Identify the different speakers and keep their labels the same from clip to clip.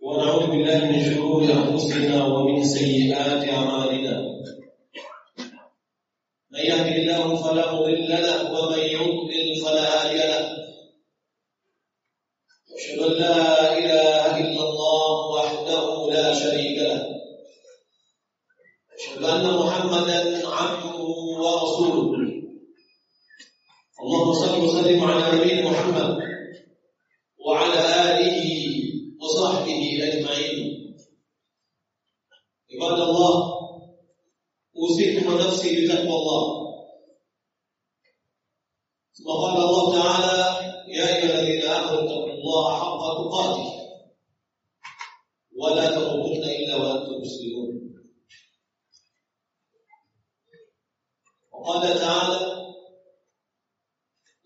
Speaker 1: ونعوذ بالله من شرور أنفسنا ومن سيئات أعمالنا. من يهده الله فلا مضل له ومن يضلل فلا هادي له. أشهد أن لا إله إلا الله وحده لا شريك له أشهد أن محمدا عبده ورسوله اللهم صل وسلم على نبينا محمد وعلى آله وصحبه أجمعين عباد الله أوصيكم ونفسي بتقوى الله ثم قال الله تعالى يا أيها الذين آمنوا اتقوا الله حق تقاته ولا تموتن إلا وأنتم مسلمون وقال تعالى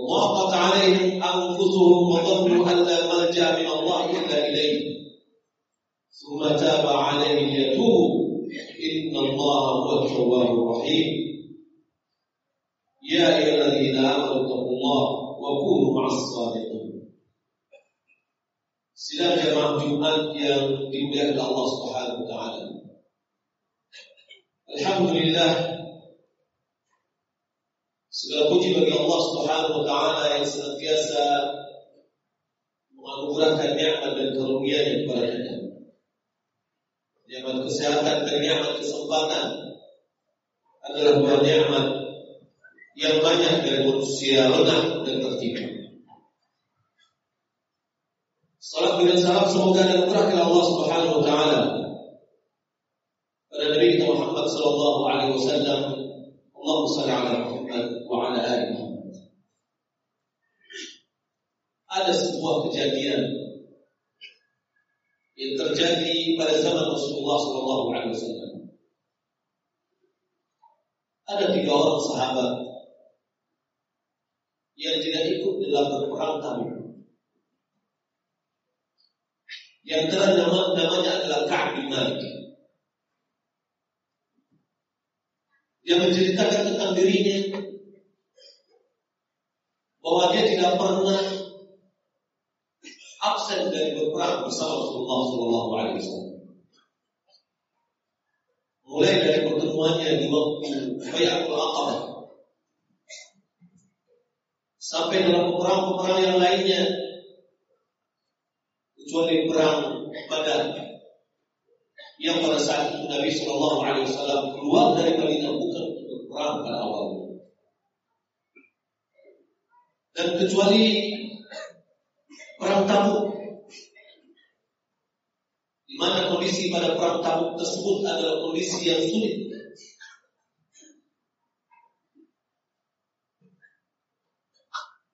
Speaker 1: وضاقت عليهم أنفسهم وظنوا أن لا ملجأ من الله إلا إليه. ثم تاب عليهم ليتوبوا إن الله هو التواب الرحيم. يا أيها الذين آمنوا اتقوا الله وكونوا مع الصادقين. Sidang jemaah Jumat yang dimuliakan Allah Subhanahu wa taala. Alhamdulillah Segala puji bagi Allah Subhanahu wa taala yang senantiasa menganugerahkan nikmat dan karunia-Nya kepada kita. Nikmat kesehatan dan nikmat kesempatan adalah dua nikmat yang banyak dari manusia lengah dan tertipu. Salam dan salam semoga dan berkah Allah Subhanahu wa taala pada Nabi kita Muhammad sallallahu alaihi wasallam. Allahumma shalli ala Muhammad Ada sebuah kejadian yang terjadi pada zaman Rasulullah sallallahu alaihi wasallam. Ada tiga orang sahabat yang tidak ikut dalam berperang Tabuk. Yang antara nama, namanya adalah Ka'ab bin Malik. Dia menceritakan tentang dirinya bahwa dia tidak pernah absen dari berperang bersama Rasulullah Shallallahu Alaihi Wasallam. Mulai dari pertemuannya di waktu Bayatul Aqabah sampai dalam peperang-peperang yang lainnya kecuali perang Badar yang pada saat itu Nabi Shallallahu Alaihi Wasallam keluar dari Madinah bukan untuk berperang pada awalnya dan kecuali perang Tabuk di mana kondisi pada perang Tabuk tersebut adalah kondisi yang sulit.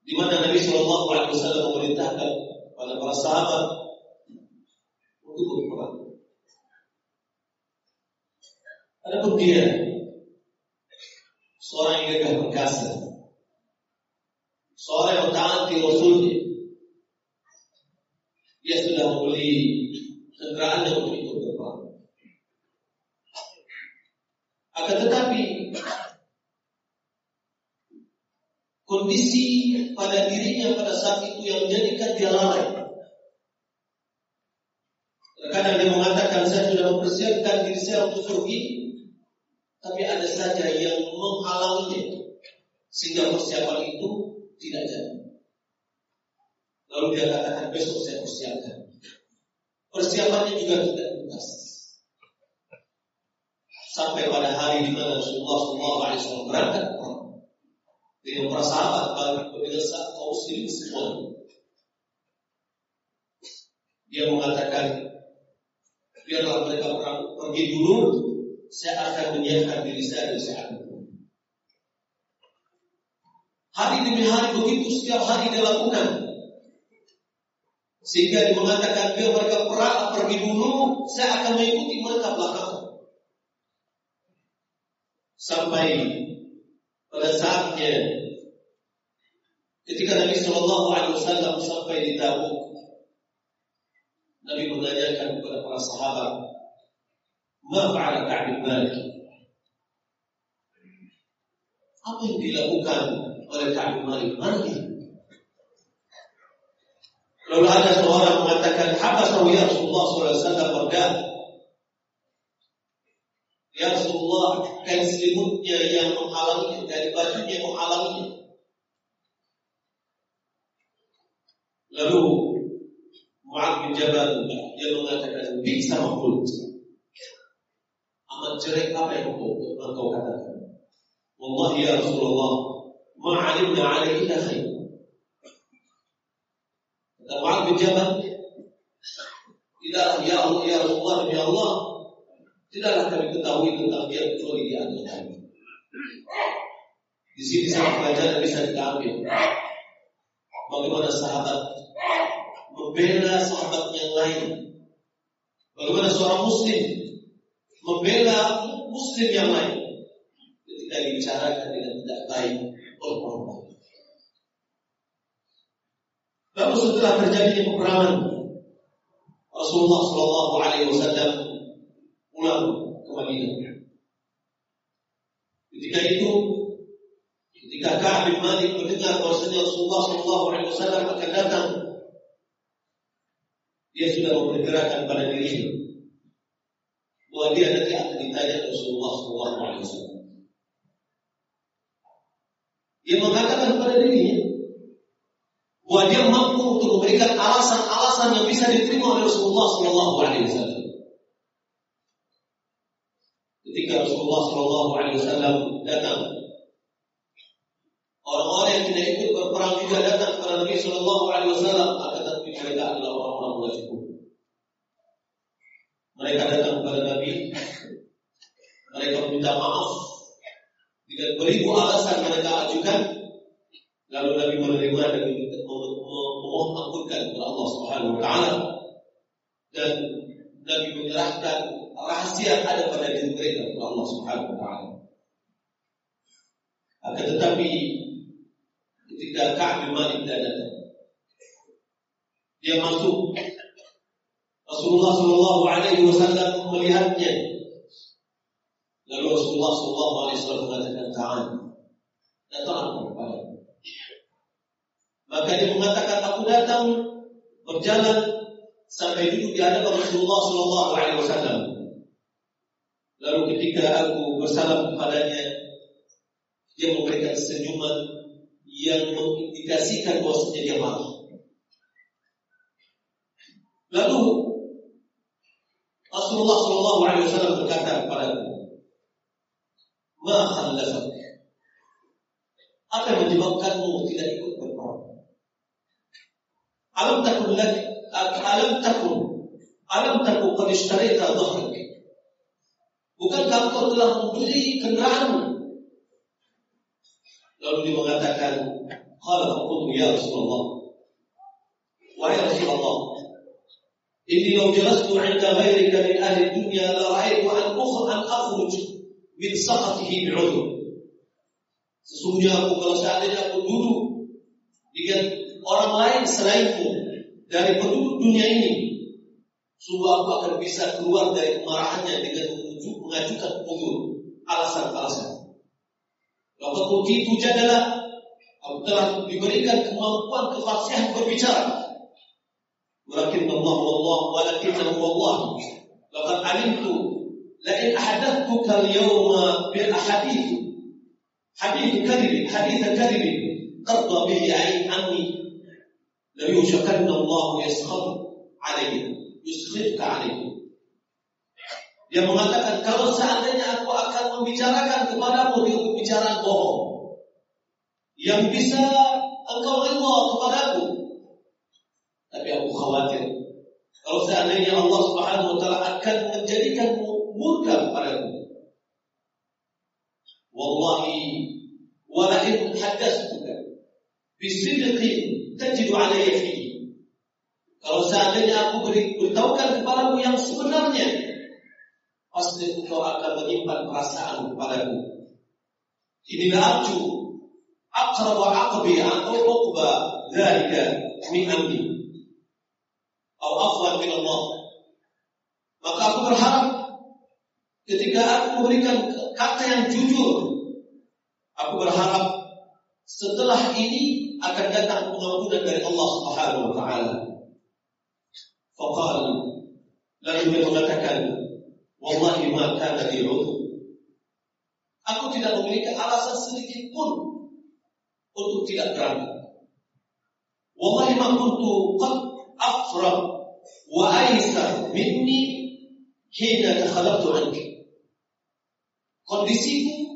Speaker 1: Di mana Nabi Shallallahu Alaihi Wasallam memerintahkan pada para sahabat untuk berperang. Adapun dia seorang yang gagah perkasa, seorang yang mentaati Rasulnya, dia sudah membeli kendaraan yang ikut berperang. Akan tetapi kondisi pada dirinya pada saat itu yang menjadikan dia lalai. Terkadang dia mengatakan saya sudah mempersiapkan diri saya untuk pergi, tapi ada saja yang menghalanginya sehingga persiapan itu tidak jadi. Lalu dia katakan besok saya persiapkan. Persiapannya juga tidak tuntas. Sampai pada hari di mana Rasulullah SAW berangkat dengan para bagi pemirsa kaum semua. Dia mengatakan, biarlah mereka pergi dulu, saya akan menyiapkan diri saya di itu. Hari demi hari begitu setiap hari dia lakukan. Sehingga dia mengatakan biar mereka perang pergi dulu, saya akan mengikuti mereka belakang. sampai pada saatnya ketika Nabi Shallallahu Alaihi Wasallam sampai di Tabuk, Nabi menanyakan kepada para sahabat, "Ma fa'ala Malik?" Apa yang dilakukan oleh Ka'b bin Malik? Lalu ada seorang mengatakan, "Habasahu ya Rasulullah alaihi wasallam Ya Rasulullah, kain selimutnya yang menghalanginya, dari bajunya yang menghalanginya. Lalu Mu'ad bin Jabal dia mengatakan, bisa makhluk. Amat jelek apa yang engkau, engkau katakan? Wallahi ya Rasulullah, ma'alimna alaihi khair. Mu'ad bin Jabal, tidak ya Allah ya Rasulullah ya Allah Tidaklah kami ketahui tentang dia kecuali di antara kami. Di sini sangat pelajaran bisa kita. Bagaimana sahabat membela sahabat yang lain. Bagaimana seorang muslim membela muslim yang lain ketika dibicarakan dengan tidak baik oleh orang lain. Lalu setelah terjadinya peperangan Rasulullah Shallallahu Alaihi Wasallam pulang ke Madinah. Ketika itu, ketika Ka'ab bin Malik mendengar bahwasanya Rasulullah Shallallahu Alaihi Wasallam akan datang, dia sudah memperkirakan pada dirinya bahwa dia nanti akan ditanya Rasulullah Shallallahu Alaihi Wasallam. Dia mengatakan kepada dirinya bahwa dia mampu untuk memberikan alasan-alasan yang bisa diterima oleh Rasulullah Shallallahu Alaihi Wasallam ketika Rasulullah Shallallahu Alaihi Wasallam datang. Orang-orang yang tidak ikut berperang juga datang kepada Nabi Shallallahu Alaihi Wasallam akan tetapi mereka adalah orang-orang munafik. Mereka datang kepada Nabi, mereka meminta maaf dengan beribu alasan mereka ajukan, lalu Nabi menerima dan ampunkan kepada Allah Subhanahu Wa Taala. Dan Nabi menyerahkan rahasia ada pada diri mereka kepada Allah Subhanahu wa taala. Akan tetapi ketika Ka'ab bin Malik datang dia masuk. Rasulullah Shallallahu Alaihi Wasallam melihatnya. Lalu Rasulullah Shallallahu Alaihi Wasallam mengatakan Ta'an datang maka dia mengatakan aku datang berjalan sampai duduk di hadapan Rasulullah Shallallahu Alaihi Wasallam Lalu ketika aku bersalam kepadanya, dia memberikan senyuman yang mengindikasikan bahwasanya dia marah. Lalu Rasulullah Shallallahu Alaihi Wasallam berkata kepadaku, "Ma? Apa yang menyebabkanmu tidak ikut berperang? Alam takun lagi, alam takun, alam takun qad ishtarita dhahrak Bukankah engkau telah membeli kendaraanmu? Lalu dia mengatakan, Qala faqultu ya Rasulullah. Wahai Rasulullah, Inni law jalastu 'inda ghairika min ahli dunya la ra'aytu an an akhruj min saqatihi bi'udhr. Sesungguhnya aku kalau seandainya aku duduk dengan orang lain selainmu dari penduduk dunia ini, sungguh aku akan bisa keluar dari kemarahannya dengan mengajukan uzur, alasan-alasan. Lalu kunci itu adalah aku telah diberikan kemampuan kefasihan berbicara. Walakin Allah Allah walakin Allah Laqad alimtu la in ahadathtuka al-yawma bil ahadith hadith kadhib hadith kadhib qadda bihi ayn anni la yushakanna Allah yaskhab alayhi yuskhifka alayhi Dia mengatakan kalau seandainya aku akan membicarakan kepadamu dengan pembicaraan bohong yang bisa engkau ridha kepadaku. Tapi aku khawatir kalau seandainya Allah Subhanahu wa taala akan menjadikanmu murka kepadaku. Wallahi wala in haddastuka bisidqin tajidu alayya fihi. Kalau seandainya aku beritahukan kepadamu yang sebenarnya pasti engkau akan menyimpan perasaan kepadaku Inilah arju aqrab aqbi atau uqba dzalika min amri. Atau afwan min Allah. Maka aku berharap ketika aku memberikan kata yang jujur, aku berharap setelah ini akan datang pengampunan dari Allah Subhanahu wa taala. Faqal lalu dia mengatakan, "Wallahi ma kana li Aku tidak memiliki alasan sedikit pun untuk tidak berangkat. Wallahi ma kuntu qad afra wa aisar minni hina takhalaftu anki. Kondisiku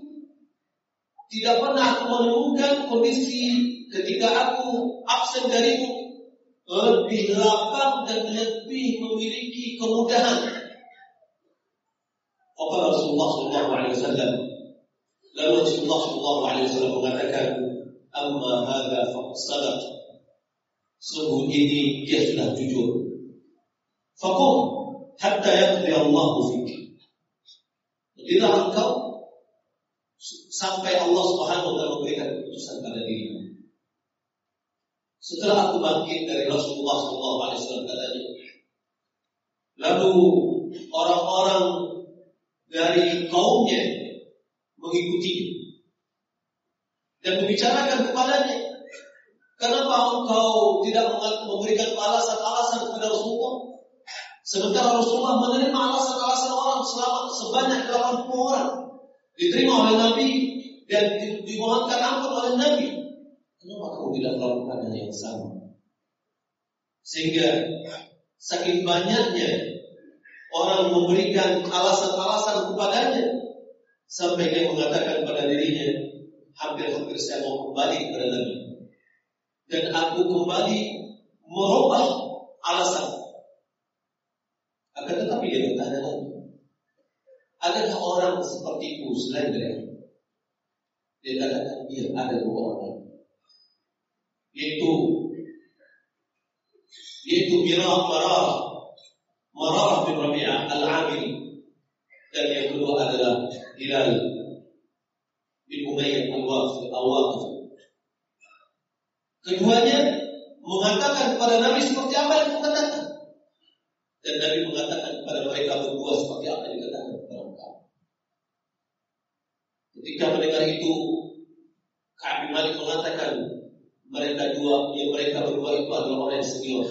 Speaker 1: tidak pernah aku menemukan kondisi ketika aku absen darimu lebih lapang dan lebih memiliki kemudahan. Kata Rasulullah Sallallahu Alaihi Wasallam, lalu Rasulullah Sallallahu Alaihi Wasallam mengatakan, "Amma hada faqad sadaq." Sungguh ini dia sudah jujur. Fakum hatta yaqdi Allah fik. Berdirilah engkau sampai Allah Subhanahu wa taala memberikan keputusan pada dirimu. Setelah aku bangkit dari Rasulullah SAW katanya, lalu orang-orang dari kaumnya mengikuti dan membicarakan kepadanya, kenapa engkau tidak memberikan alasan-alasan kepada Rasulullah? Sementara Rasulullah menerima alasan-alasan orang selama sebanyak 80 orang diterima oleh Nabi dan dimohonkan ampun oleh Nabi. Kenapa kamu tidak melakukan hal yang sama? Sehingga saking banyaknya orang memberikan alasan-alasan kepadanya sampai dia mengatakan pada dirinya, hampir-hampir saya mau kembali kepada Nabi. Dan aku kembali merubah alasan. Akan tetapi dia bertanya lagi, Adakah orang seperti itu selain dari Dia katakan, iya ada dua orang. Yaitu yaitu Mirah Marah. Marah bin Rabi'ah Al-Amili dan yang kedua adalah Hilal bin Umayyah Al-Waqif Keduanya mengatakan kepada Nabi seperti apa yang katakan dan Nabi mengatakan kepada mereka berdua seperti apa yang dikatakan Ketika mendengar itu, Ka'ab Malik mengatakan mereka dua, yang mereka berdua itu adalah orang senior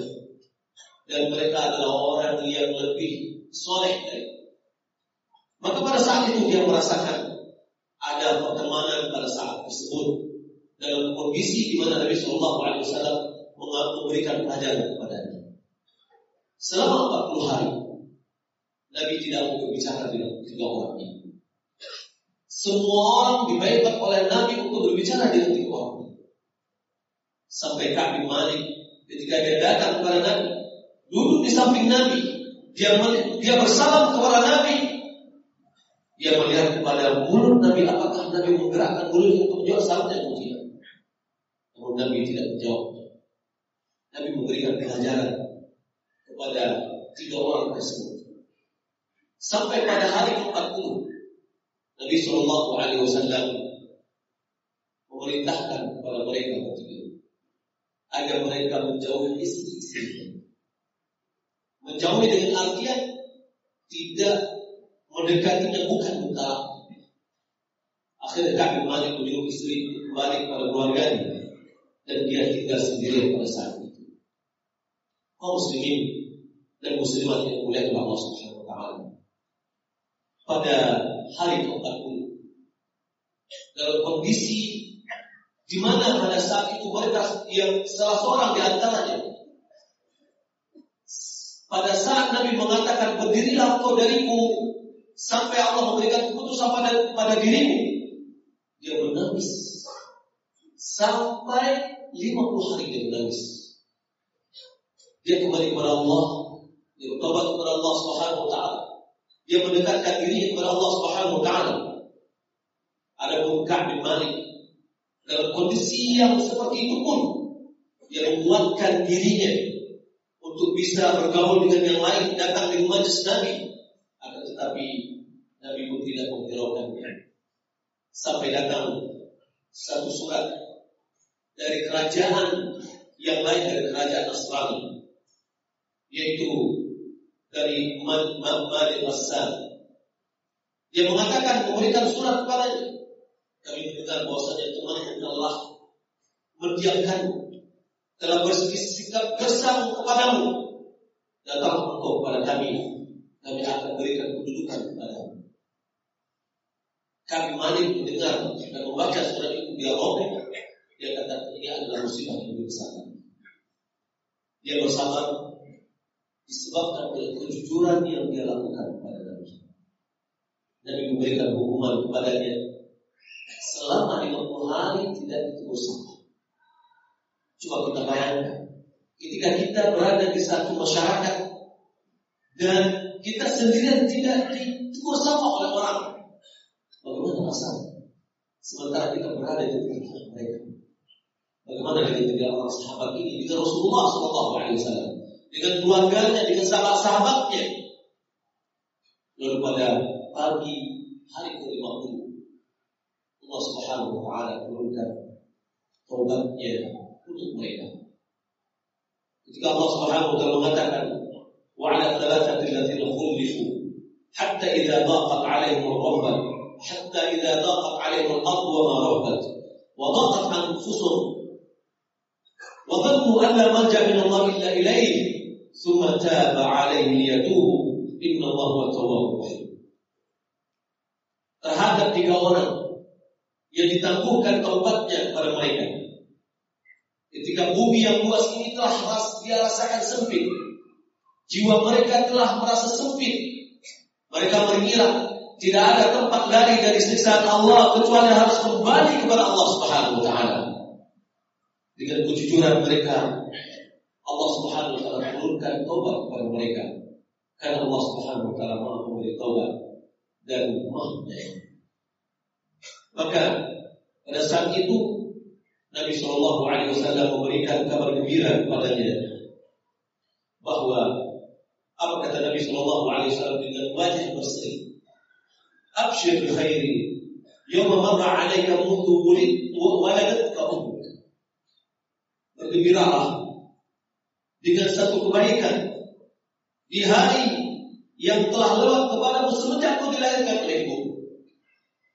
Speaker 1: dan mereka adalah orang yang lebih soleh. Maka pada saat itu dia merasakan ada pertemanan pada saat tersebut dalam kondisi di mana Nabi Shallallahu Alaihi Wasallam memberikan pelajaran kepadanya. Selama 40 hari, Nabi tidak mau berbicara dengan tiga orang ini. Semua orang dibaikkan oleh Nabi untuk berbicara dengan tiga orang. Sampai Ka'bi Malik ketika dia datang kepada Nabi, duduk di samping Nabi, dia dia bersalam kepada Nabi. Dia melihat kepada mulut Nabi apakah Nabi menggerakkan mulut untuk menjawab salamnya atau tidak. Namun Nabi tidak menjawab. Nabi memberikan pelajaran kepada tiga orang tersebut. Sampai pada hari ke-40 Nabi Shallallahu Alaihi Wasallam memerintahkan kepada mereka bertiga agar mereka menjauhi istri-istri. Menjauhi dengan artian tidak mendekatinya bukan bentar. Akhirnya kami Malik menyuruh istri kembali kepada keluarganya dan dia tinggal sendiri pada saat itu. Kaum muslimin dan muslimat yang mulia Allah Subhanahu wa taala. Pada hari ke-40 dalam kondisi di mana pada saat itu mereka yang salah seorang di antaranya pada saat Nabi mengatakan berdirilah kau dariku sampai Allah memberikan keputusan pada pada dirimu dia menangis. Sampai 50 hari dia menangis. Dia kembali kepada Allah. Dia bertobat kepada Allah Subhanahu wa taala dia mendekatkan diri kepada Allah Subhanahu wa taala. Ada Ka'ab bin Malik. Dalam kondisi yang seperti itu pun dia menguatkan dirinya untuk bisa bergaul dengan yang lain datang di majlis Nabi. Akan tetapi Nabi pun tidak menghiraukannya sampai datang satu surat dari kerajaan yang lain dari kerajaan Nasrani yaitu dari Malik Hassan dia mengatakan memberikan surat kepadanya. Kami mendengar bahwasanya Tuhan Allah mendiamkan telah bersikap gersang kepadamu datang engkau kepada kami. Kami akan berikan kedudukan kepadamu kami. Malik mendengar dan membaca surat itu dia robek dia kata ini adalah musibah yang besar. Dia bersabar disebabkan oleh kejujuran yang dia lakukan kepada Nabi. Nabi memberikan hukuman kepadanya selama 50 hari tidak ditegur sama. Coba kita bayangkan, ketika kita berada di satu masyarakat dan kita sendirian tidak ditegur sama oleh orang, bagaimana rasanya? Sementara kita berada di tengah mereka. Bagaimana dengan tiga orang sahabat ini dengan Rasulullah SAW? Dengan keluarganya, dengan sahabat-sahabatnya. Lalu pada pagi hari ke-50 Allah Subhanahu wa taala turunkan taubatnya untuk mereka. Ketika Allah Subhanahu wa taala mengatakan wa 'ala thalathati alladziina khulifu hatta idza daqat 'alaihim ar-rahmah hatta idza daqat 'alaihim al-ardu wa ma rahabat wa daqat anfusuhum dhannu an la malja min Allah illa ilayhi ثم تاب عليه ليتوب inna Allah wa tawwabur terhadap tiga orang yang ditangguhkan taubatnya kepada mereka ketika bumi yang luas ini telah dia rasakan sempit jiwa mereka telah merasa sempit mereka mengira tidak ada tempat lari dari siksaan Allah kecuali harus kembali kepada Allah Subhanahu wa taala dengan kejujuran mereka Allah Subhanahu wa taala menurunkan taubat kepada mereka. Karena Allah Subhanahu wa taala Maha memberi taubat dan Maha Maka pada saat itu Nabi Shallallahu Alaihi Wasallam memberikan kabar gembira kepadanya bahwa apa kata Nabi Shallallahu Alaihi Wasallam dengan wajah berseri, Abshir khairi, yawma marra alaika mundu wulid waladatka ummuk. Bergembiralah dengan satu kebaikan di hari yang telah lewat kepadamu semenjak kau dilahirkan oleh ibu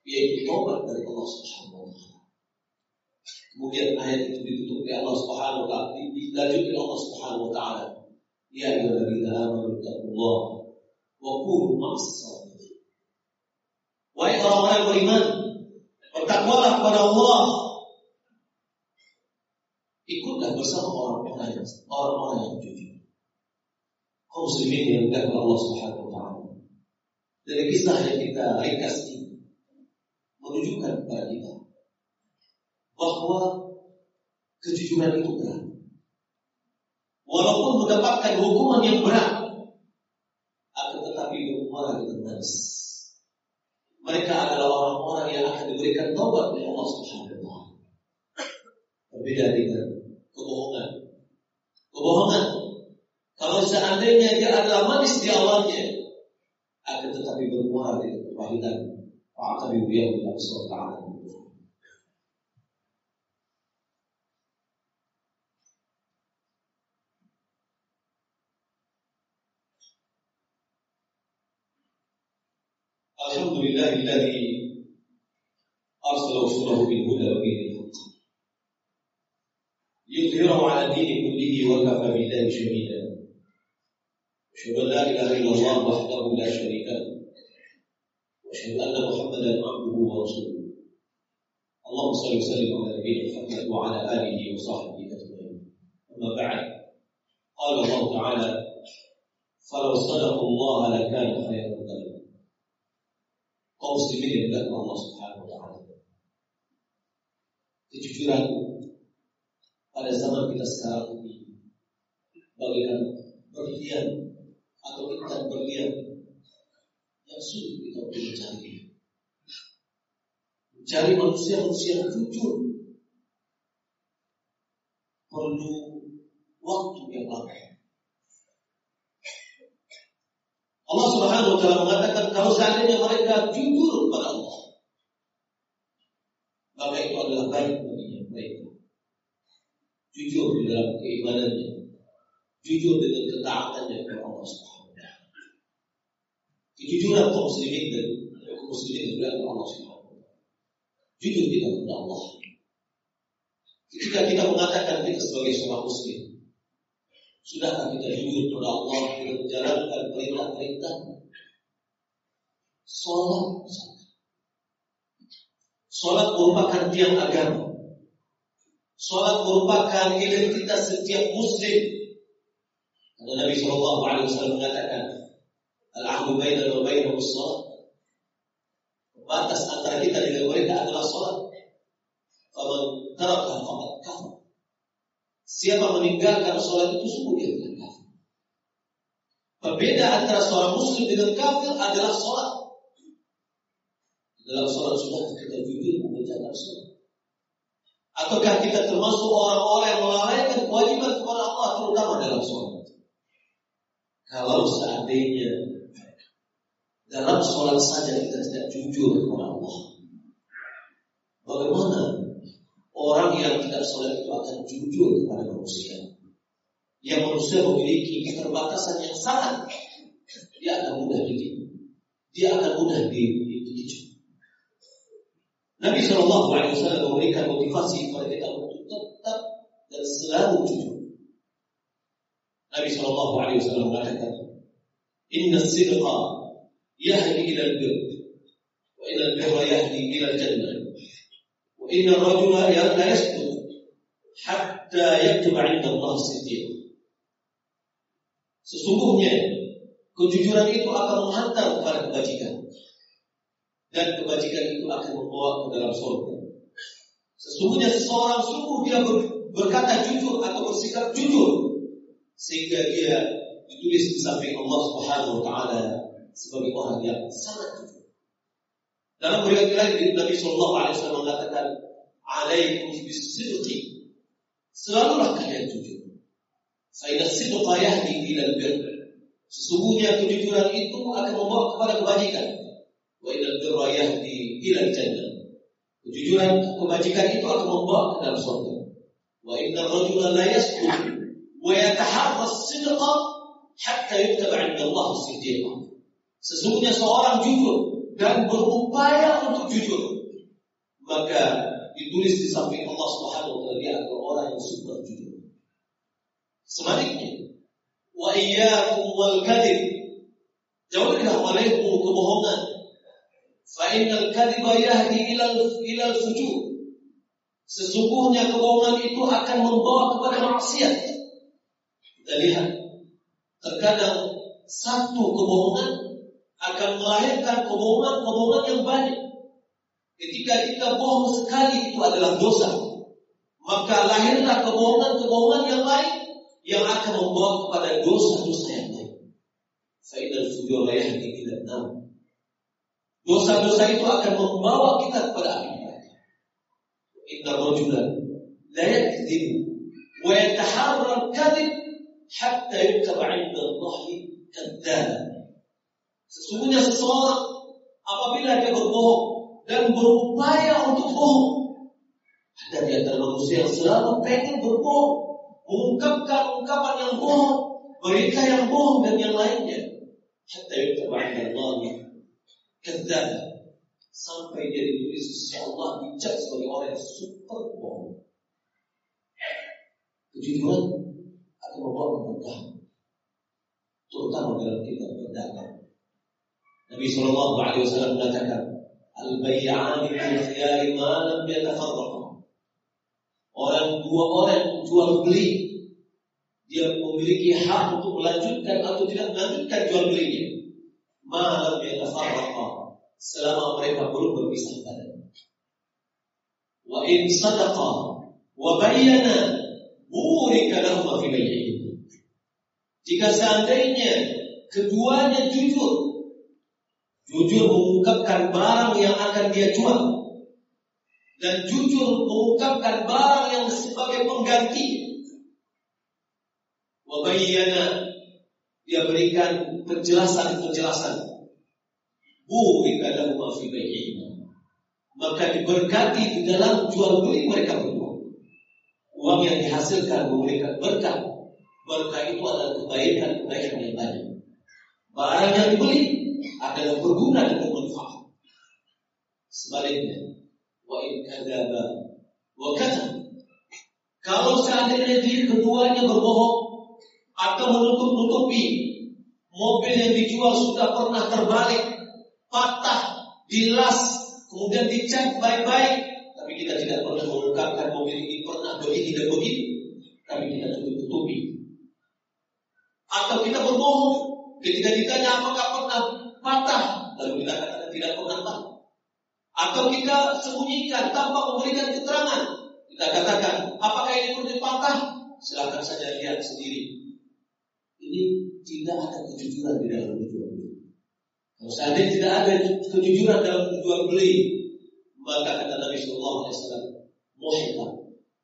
Speaker 1: yaitu tobat dari Allah Subhanahu wa taala. Kemudian ayat itu ditutup oleh Allah Subhanahu wa taala, dilanjutkan oleh Allah Subhanahu wa taala. Ya ayyuhalladzina amanu taqullah wa kunu ma'as Wahai orang-orang yang beriman, bertakwalah kepada Allah bersama orang-orang yang orang-orang yang jujur. Kaum muslimin yang dimuliakan Allah Subhanahu wa taala. Dari kisah yang kita ringkas ini menunjukkan kepada kita bahwa kejujuran itu berat. Walaupun mendapatkan hukuman yang berat, akan tetapi bermuara dengan manis. Mereka adalah orang-orang yang akan diberikan taubat oleh Allah Subhanahu wa taala. Berbeda dengan Seandainya dia adalah manis di awalnya, akan tetapi bermuara di kepahitan. Fa'atabi dia bila ta'ala. الحمد لله الذي أرسل رسوله بالهدى ودين الحق ليظهره على الدين كله وكفى بالله شهيدا أشهد أن لا إله إلا الله وحده لا شريك له. وأشهد أن محمدا عبده ورسوله. اللهم صل وسلم على نبينا محمد وعلى آله وصحبه أجمعين. أما بعد قال الله تعالى فلو صدقوا الله لكان خيرا لهم. muslimin yang Allah Subhanahu wa taala. Kejujuran pada zaman kita sekarang ini bagaikan berlian atau ikan berlian yang sulit kita mencari. Mencari manusia-manusia yang jujur perlu waktu yang lama. Allah Subhanahu wa taala mengatakan kalau seandainya mereka jujur kepada Allah maka itu adalah baik baginya, baik. Jujur di dalam keimanannya, jujur dengan ketaatannya kepada Allah. Kejujuran kaum muslimin dan kaum muslimin kepada Allah Subhanahu. Jujur kita kepada Allah. Ketika kita mengatakan kita sebagai seorang muslim, sudahkah kita jujur kepada Allah dengan menjalankan perintah-perintah? Sholat Sholat merupakan tiang agama. Sholat merupakan identitas setiap muslim. Karena Nabi Shallallahu Alaihi Wasallam mengatakan, Al-ahdu baina wa baina sholat. Batas antara kita dengan mereka adalah sholat. Faman tarakah faqad kafir. Siapa meninggalkan sholat itu sungguh dia telah kafir. Antara seorang muslim dengan kafir adalah sholat. Dalam sholat sudah kita jujur mengerjakan sholat. Ataukah kita termasuk orang-orang yang melalaikan kewajiban kepada Allah terutama dalam sholat? Kalau seandainya dalam sholat saja kita tidak jujur kepada Allah, bagaimana orang yang tidak sholat itu akan jujur kepada manusia? Yang manusia memiliki keterbatasan yang sangat, dia akan mudah ditipu, dia akan mudah dicuci. Nabi Shallallahu Alaihi Wasallam memberikan motivasi kepada kita untuk tetap dan selalu jujur. Nabi Shallallahu Alaihi Wasallam mengatakan, Inna sidqa al-bir, wa inna al-birra yahdi ila al-jannah, wa inna al-rajula la yasduq hatta yaktuba 'inda Allah siddiq. Sesungguhnya kejujuran itu akan menghantar kepada kebajikan dan kebajikan itu akan membawa ke dalam surga. Sesungguhnya seseorang sungguh dia ber, berkata jujur atau bersikap jujur sehingga dia ditulis di samping Allah Subhanahu wa taala sebagai orang yang sangat jujur. Dalam riwayat lain Nabi sallallahu alaihi wasallam mengatakan, "Alaikum bisidqi." Selalulah kalian jujur. Faidah sidqa yahdi ila bir. Sesungguhnya kejujuran itu akan membawa kepada kebajikan wa ilal birra yahdi ila jannah. Kejujuran kebajikan itu akan membawa ke dalam surga. Wa inna rajula la yasbut wa yataharra sidqa hatta yuktaba 'inda Allah siddiqa. Sesungguhnya seorang jujur dan berupaya untuk jujur, maka ditulis di samping Allah Subhanahu wa taala dia adalah orang yang super jujur. Sebaliknya, wa iyyakum wal kadhib. Jauhkanlah olehmu kebohongan Fa'innal kadhiba yahdi ilal ilal fujur. Sesungguhnya kebohongan itu akan membawa kepada maksiat. Kita lihat, terkadang satu kebohongan akan melahirkan kebohongan-kebohongan yang banyak. Ketika kita bohong sekali itu adalah dosa. Maka lahirlah kebohongan-kebohongan yang lain yang akan membawa kepada dosa-dosa yang lain. Faidal fujur yahdi ila nam. Dosa-dosa itu akan membawa kita kepada api neraka. Inna rajulan la yakdzibu wa yataharra al-kadhib hatta yuktaba 'inda Allah. Sesungguhnya seseorang apabila dia berbohong dan berupaya untuk bohong, ada di antara manusia yang selalu pengen berbohong, mengungkapkan ungkapan yang bohong, berita yang bohong dan yang lainnya. Hatta yuktaba 'inda Allah Kedal sampai dia ditulis sisi Allah dicap sebagai orang yang super bohong. Kejujuran akan membawa keberkahan, terutama dalam kita berdagang. Nabi Shallallahu Alaihi Wasallam mengatakan, al bay'an bil khiyari ma lam yatafarraqa. Orang dua orang jual beli dia memiliki hak untuk melanjutkan atau tidak melanjutkan jual belinya. Malam yatafarraqa selama mereka belum berpisah badan. Wa in sadaqa wa bayyana burika lahum fi. Jika seandainya keduanya jujur, jujur mengungkapkan barang yang akan dia jual dan jujur mengungkapkan barang yang sebagai pengganti. Wabayyana dia berikan penjelasan-penjelasan maka diberkati di dalam jual beli mereka berdua. Uang yang dihasilkan memberikan berkah. Berkah itu adalah kebaikan-kebaikan yang banyak. Barang yang dibeli adalah berguna dan bermanfaat. Sebaliknya, wa in kadzaba wa kata. Kalau seandainya dia keduanya berbohong atau menutup-nutupi mobil yang dijual sudah pernah terbalik, patah, dilas, kemudian dicat baik-baik, tapi kita tidak pernah mengungkapkan mobil ini pernah begini dan begini, tapi kita tutup-tutupi. Atau kita berbohong ketika ditanya apakah pernah patah, lalu kita katakan tidak pernah patah. Atau kita sembunyikan tanpa memberikan keterangan. Kita katakan, apakah ini pernah patah? Silahkan saja lihat sendiri. Ini tidak ada kejujuran di dalam tujuan kalau seandainya tidak ada kejujuran dalam jual beli, maka kata Nabi Shallallahu Alaihi Wasallam, muhibah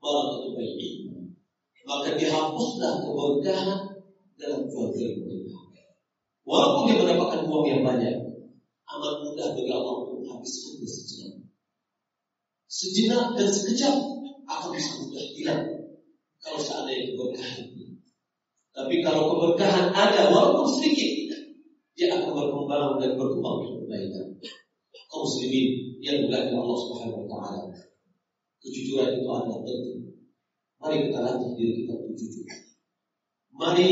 Speaker 1: barakatu bayi. Maka dihapuslah keberkahan dalam jual beli. Walaupun dia mendapatkan uang yang banyak, amat mudah bagi Allah untuk habiskan sejenak. Sejenak dan sekejap akan bisa mudah hilang kalau seandainya keberkahan. Tapi kalau keberkahan ada walaupun sedikit, dia akan berkembang dan berkembang untuk kebaikan. Kaum muslimin yang dimuliakan Allah Subhanahu wa taala. Kejujuran itu adalah penting. Mari kita latih diri kita untuk jujur. Mari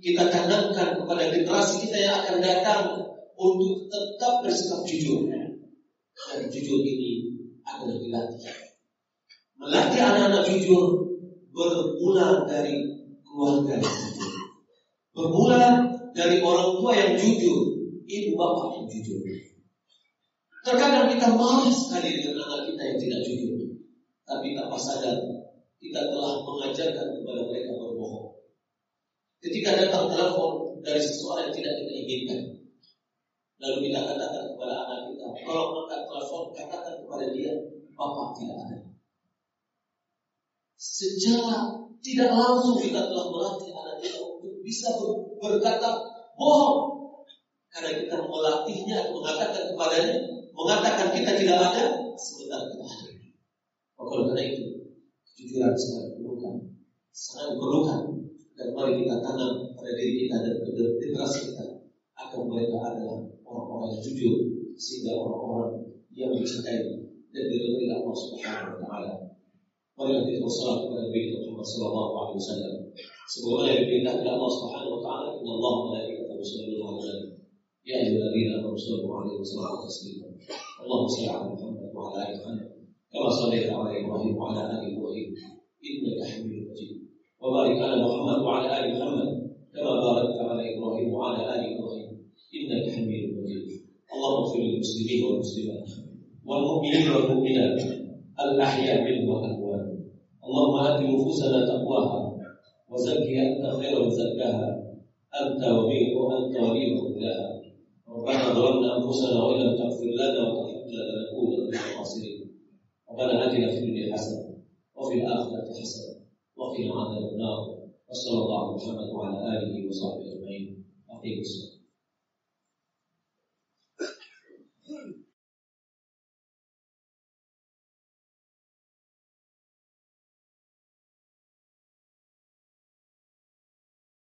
Speaker 1: kita tanamkan kepada generasi kita yang akan datang untuk tetap bersikap jujur. Dan jujur ini adalah dilatih. Melatih anak-anak jujur bermula dari keluarga yang jujur. Bermula dari orang tua yang jujur, ibu bapak yang jujur. Terkadang kita malas sekali dengan anak kita yang tidak jujur. Tapi tanpa sadar, kita telah mengajarkan kepada mereka. Ketika datang telepon dari seseorang yang tidak kita inginkan, lalu kita katakan kepada anak kita, kalau angkat telepon, katakan kepada dia, bapak tidak ada. Secara tidak langsung kita telah melatih anak kita untuk bisa berkata bohong. Karena kita melatihnya mengatakan kepadanya, mengatakan kita tidak ada, sebentar kita ada. Oleh karena itu, kejujuran sangat diperlukan, sangat diperlukan. Dan mari kita tanam pada diri kita dan generasi kita agar mereka adalah orang-orang yang jujur sehingga orang-orang yang mencintai dan diridhoi Allah Subhanahu wa taala. Mari kita kepada Nabi Muhammad sallallahu alaihi wasallam. Sebagaimana Allah Subhanahu wa taala, "Inna Allah wa malaikatahu nabi." Ya ayyuhalladzina amanu sallu 'alaihi wa sallimu taslima. Allahumma shalli 'ala Muhammad wa 'ala ali Muhammad kama shallaita 'ala Ibrahim wa 'ala ali Ibrahim innaka Hamidum وبارك على محمد وعلى آل محمد كما باركت على إبراهيم وعلى آل إبراهيم إنك حميد مجيد. اللهم اغفر للمسلمين والمسلمات والمؤمنين والمؤمنات الأحياء منهم والأموات. اللهم آت نفوسنا تقواها وزكها أنت خير من زكاها أنت وبيك وأنت ولي مولاها ربنا ظلمنا أنفسنا وإن لم تغفر لنا وترحمنا لنكون من الخاسرين. ربنا آتنا في الدنيا حسنة وفي الآخرة حسنة. وقنا عذاب النار وصلى الله على محمد وعلى آله وصحبه أجمعين أقيموا الصلاة